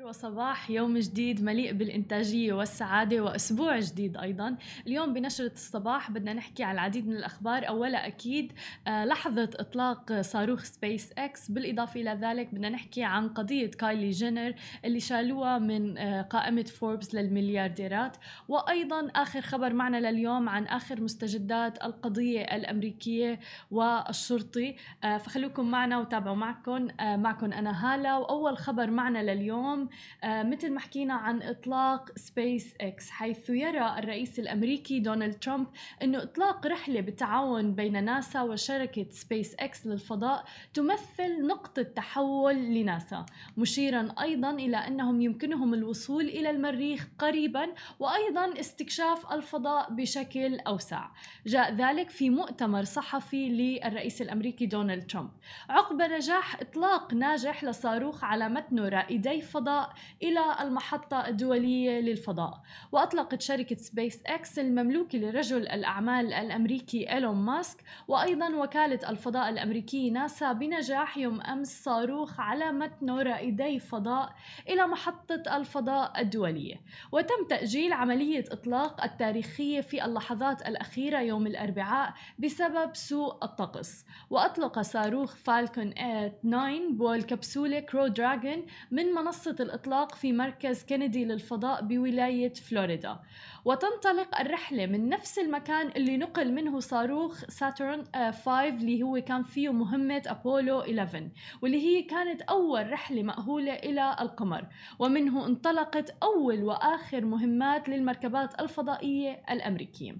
الخير وصباح يوم جديد مليء بالإنتاجية والسعادة وأسبوع جديد أيضا. اليوم بنشرة الصباح بدنا نحكي على العديد من الأخبار. أولا أكيد آه، لحظة إطلاق صاروخ سبيس إكس. بالإضافة إلى ذلك بدنا نحكي عن قضية كايلي جينر اللي شالوها من آه، قائمة فوربس للمليارديرات. وأيضا آخر خبر معنا لليوم عن آخر مستجدات القضية الأمريكية والشرطي. آه، فخلوكم معنا وتابعوا معكم معكم أنا هالة. وأول خبر معنا لليوم مثل ما حكينا عن إطلاق سبيس إكس حيث يرى الرئيس الأمريكي دونالد ترامب إنه إطلاق رحلة بالتعاون بين ناسا وشركة سبيس إكس للفضاء تمثل نقطة تحول لناسا مشيرا أيضا إلى أنهم يمكنهم الوصول إلى المريخ قريبا وأيضا استكشاف الفضاء بشكل أوسع. جاء ذلك في مؤتمر صحفي للرئيس الأمريكي دونالد ترامب. عقب نجاح إطلاق ناجح لصاروخ على متنه رائدي فضاء إلى المحطة الدولية للفضاء. وأطلقت شركة سبيس إكس المملوكة لرجل الأعمال الأمريكي إيلون ماسك وأيضا وكالة الفضاء الأمريكية ناسا بنجاح يوم أمس صاروخ على متنه رائدي فضاء إلى محطة الفضاء الدولية. وتم تأجيل عملية إطلاق التاريخية في اللحظات الأخيرة يوم الأربعاء بسبب سوء الطقس. وأطلق صاروخ فالكون 9 والكبسولة كرو دراجون من منصة الإطلاق في مركز كينيدي للفضاء بولاية فلوريدا. وتنطلق الرحلة من نفس المكان اللي نقل منه صاروخ ساترن 5 آه، اللي هو كان فيه مهمة أبولو 11 واللي هي كانت أول رحلة مأهولة إلى القمر. ومنه انطلقت أول وآخر مهمات للمركبات الفضائية الأمريكية.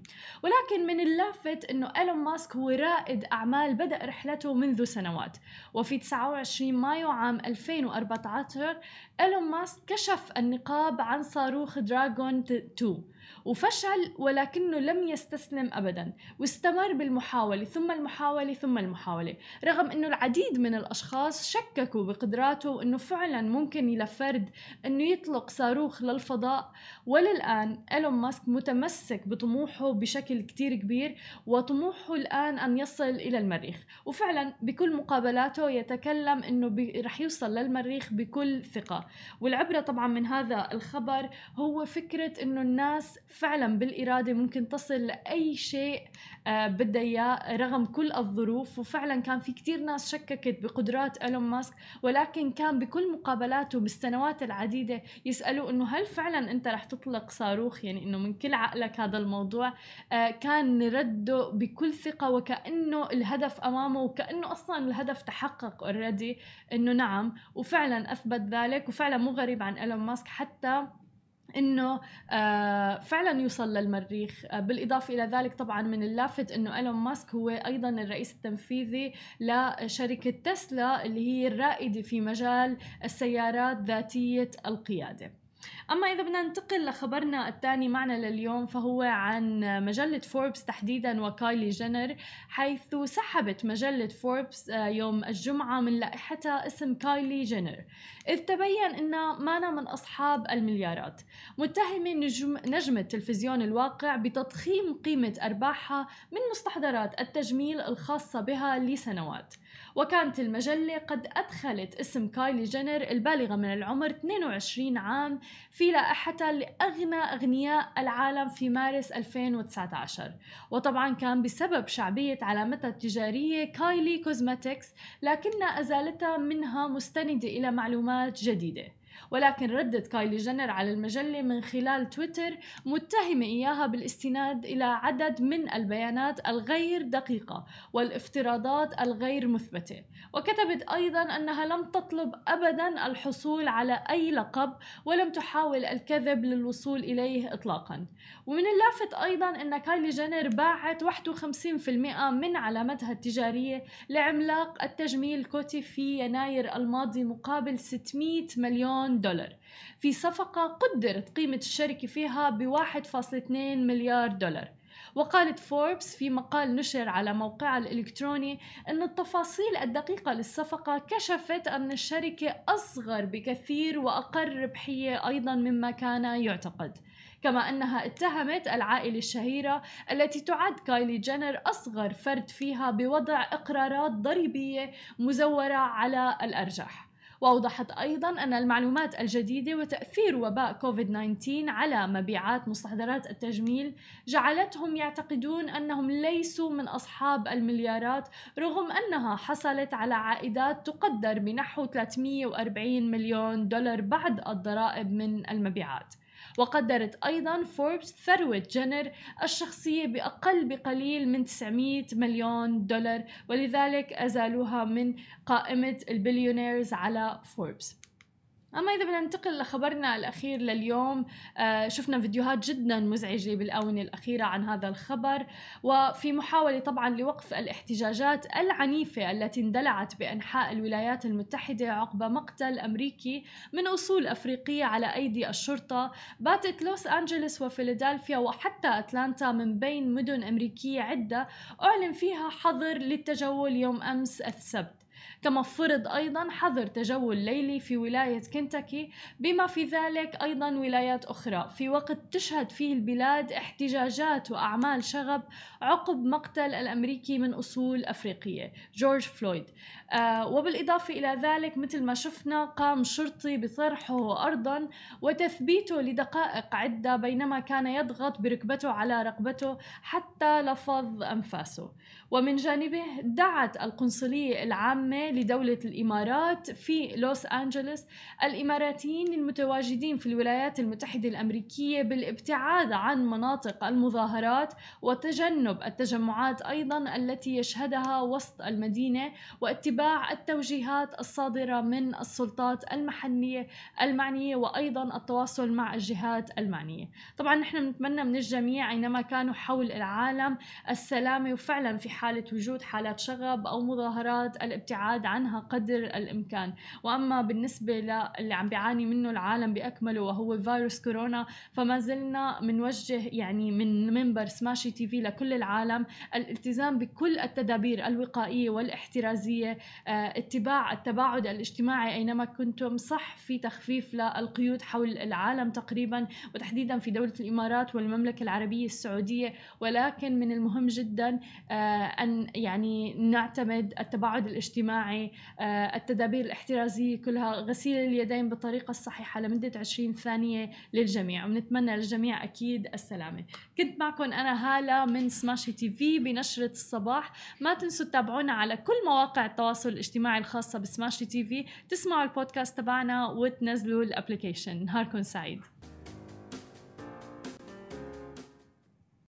ولكن من اللافت أنه إيلون ماسك هو رائد أعمال بدأ رحلته منذ سنوات. وفي 29 مايو عام 2014 إيلون ماسك كشف النقاب عن صاروخ دراغون 2 وفشل ولكنه لم يستسلم ابدا واستمر بالمحاولة ثم المحاولة ثم المحاولة. رغم إنه العديد من الأشخاص شككوا بقدراته وانه فعلا ممكن لفرد إنه يطلق صاروخ للفضاء. وللآن إيلون ماسك متمسك بطموحه بشكل كتير كبير وطموحه الآن أن يصل إلى المريخ. وفعلا بكل مقابلاته يتكلم إنه رح يوصل للمريخ بكل ثقة. والعبرة طبعا من هذا الخبر هو فكرة إنه الناس فعلا بالإرادة ممكن تصل لأي شيء آه، بدها إياه رغم كل الظروف. وفعلا كان في كتير ناس شككت بقدرات إيلون ماسك ولكن كان بكل مقابلاته بالسنوات العديدة يسألوا إنه هل فعلا أنت رح تطلق صاروخ؟ يعني إنه من كل عقلك هذا الموضوع؟ آه، كان رده بكل ثقة وكأنه الهدف أمامه وكأنه أصلا الهدف تحقق already إنه نعم. وفعلا أثبت ذلك وفعلا مو غريب عن إيلون ماسك حتى إنه آه، فعلا يوصل للمريخ. آه، بالإضافة إلى ذلك طبعا من اللافت إنه إيلون ماسك هو أيضا الرئيس التنفيذي لشركة تسلا اللي هي الرائدة في مجال السيارات ذاتية القيادة. أما إذا بدنا ننتقل لخبرنا الثاني معنا لليوم فهو عن مجلة فوربس تحديدا وكايلي جينر حيث سحبت مجلة فوربس آه، يوم الجمعة من لائحتها اسم كايلي جينر. إذ تبين أنها مانا من أصحاب المليارات. متهمة نجم نجمة التلفزيون الواقع بتضخيم قيمة أرباحها من مستحضرات التجميل الخاصة بها لسنوات. وكانت المجلة قد أدخلت اسم كايلي جينر البالغة من العمر 22 عام في لائحتها لأغنى أغنياء العالم في مارس 2019 وطبعا كان بسبب شعبية علامتها التجارية Kylie Cosmetics لكنها أزالتها منها مستندة إلى معلومات جديدة. ولكن ردت كايلي جينر على المجلة من خلال تويتر متهمة إياها بالاستناد إلى عدد من البيانات الغير دقيقة والافتراضات الغير مثبتة. وكتبت أيضا أنها لم تطلب أبدا الحصول على أي لقب ولم تحاول الكذب للوصول إليه إطلاقا. ومن اللافت أيضا أن كايلي جينر باعت 51% من علامتها التجارية لعملاق التجميل كوتي في يناير الماضي مقابل 600 مليون دولار. في صفقة قدرت قيمة الشركة فيها ب 1.2 مليار دولار. وقالت فوربس في مقال نشر على موقعها الإلكتروني أن التفاصيل الدقيقة للصفقة كشفت أن الشركة أصغر بكثير وأقل ربحية أيضا مما كان يعتقد. كما أنها اتهمت العائلة الشهيرة التي تعد كايلي جينر أصغر فرد فيها بوضع إقرارات ضريبية مزورة على الأرجح. وأوضحت أيضا أن المعلومات الجديدة وتأثير وباء كوفيد 19 على مبيعات مستحضرات التجميل جعلتهم يعتقدون أنهم ليسوا من أصحاب المليارات رغم أنها حصلت على عائدات تقدر بنحو 340 مليون دولار بعد الضرائب من المبيعات. وقدرت أيضا فوربس ثروة جينر الشخصية بأقل بقليل من 900 مليون دولار ولذلك أزالوها من قائمة البليونيرز على فوربس أما إذا بدنا ننتقل لخبرنا الأخير لليوم آه شفنا فيديوهات جدا مزعجة بالآونة الأخيرة عن هذا الخبر وفي محاولة طبعا لوقف الاحتجاجات العنيفة التي اندلعت بأنحاء الولايات المتحدة عقب مقتل أمريكي من أصول أفريقية على أيدي الشرطة باتت لوس أنجلوس وفيلادلفيا وحتى أتلانتا من بين مدن أمريكية عدة أعلن فيها حظر للتجول يوم أمس السبت. كما فرض أيضا حظر تجول ليلي في ولاية كنتاكي بما في ذلك أيضا ولايات أخرى. في وقت تشهد فيه البلاد احتجاجات وأعمال شغب عقب مقتل الأمريكي من أصول أفريقية جورج فلويد. آه وبالإضافة إلى ذلك مثل ما شفنا قام شرطي بطرحه أرضا وتثبيته لدقائق عدة بينما كان يضغط بركبته على رقبته حتى لفظ أنفاسه. ومن جانبه دعت القنصلية العامة لدولة الإمارات في لوس أنجلوس. الإماراتيين المتواجدين في الولايات المتحدة الأمريكية بالابتعاد عن مناطق المظاهرات وتجنب التجمعات أيضا التي يشهدها وسط المدينة واتباع التوجيهات الصادرة من السلطات المحلية المعنية وأيضا التواصل مع الجهات المعنية. طبعا نحن نتمنى من الجميع أينما كانوا حول العالم السلامة وفعلا في حالة وجود حالات شغب أو مظاهرات الابتعاد عنها قدر الإمكان. وأما بالنسبة للي عم بيعاني منه العالم بأكمله وهو فيروس كورونا فما زلنا منوجه يعني من منبر سماشي تي في لكل العالم الالتزام بكل التدابير الوقائية والاحترازية آه، اتباع التباعد الاجتماعي أينما كنتم صح في تخفيف للقيود حول العالم تقريبا وتحديدا في دولة الإمارات والمملكة العربية السعودية. ولكن من المهم جدا آه، أن يعني نعتمد التباعد الاجتماعي آه، التدابير الاحترازية كلها غسيل اليدين بالطريقة الصحيحة لمدة 20 ثانية للجميع ونتمنى للجميع أكيد السلامة. كنت معكم أنا هالة من سماشي TV بنشرة الصباح. ما تنسوا تتابعونا على كل مواقع التواصل الاجتماعي الخاصة بسماشي TV. تسمعوا البودكاست تبعنا وتنزلوا ال application. نهاركم سعيد.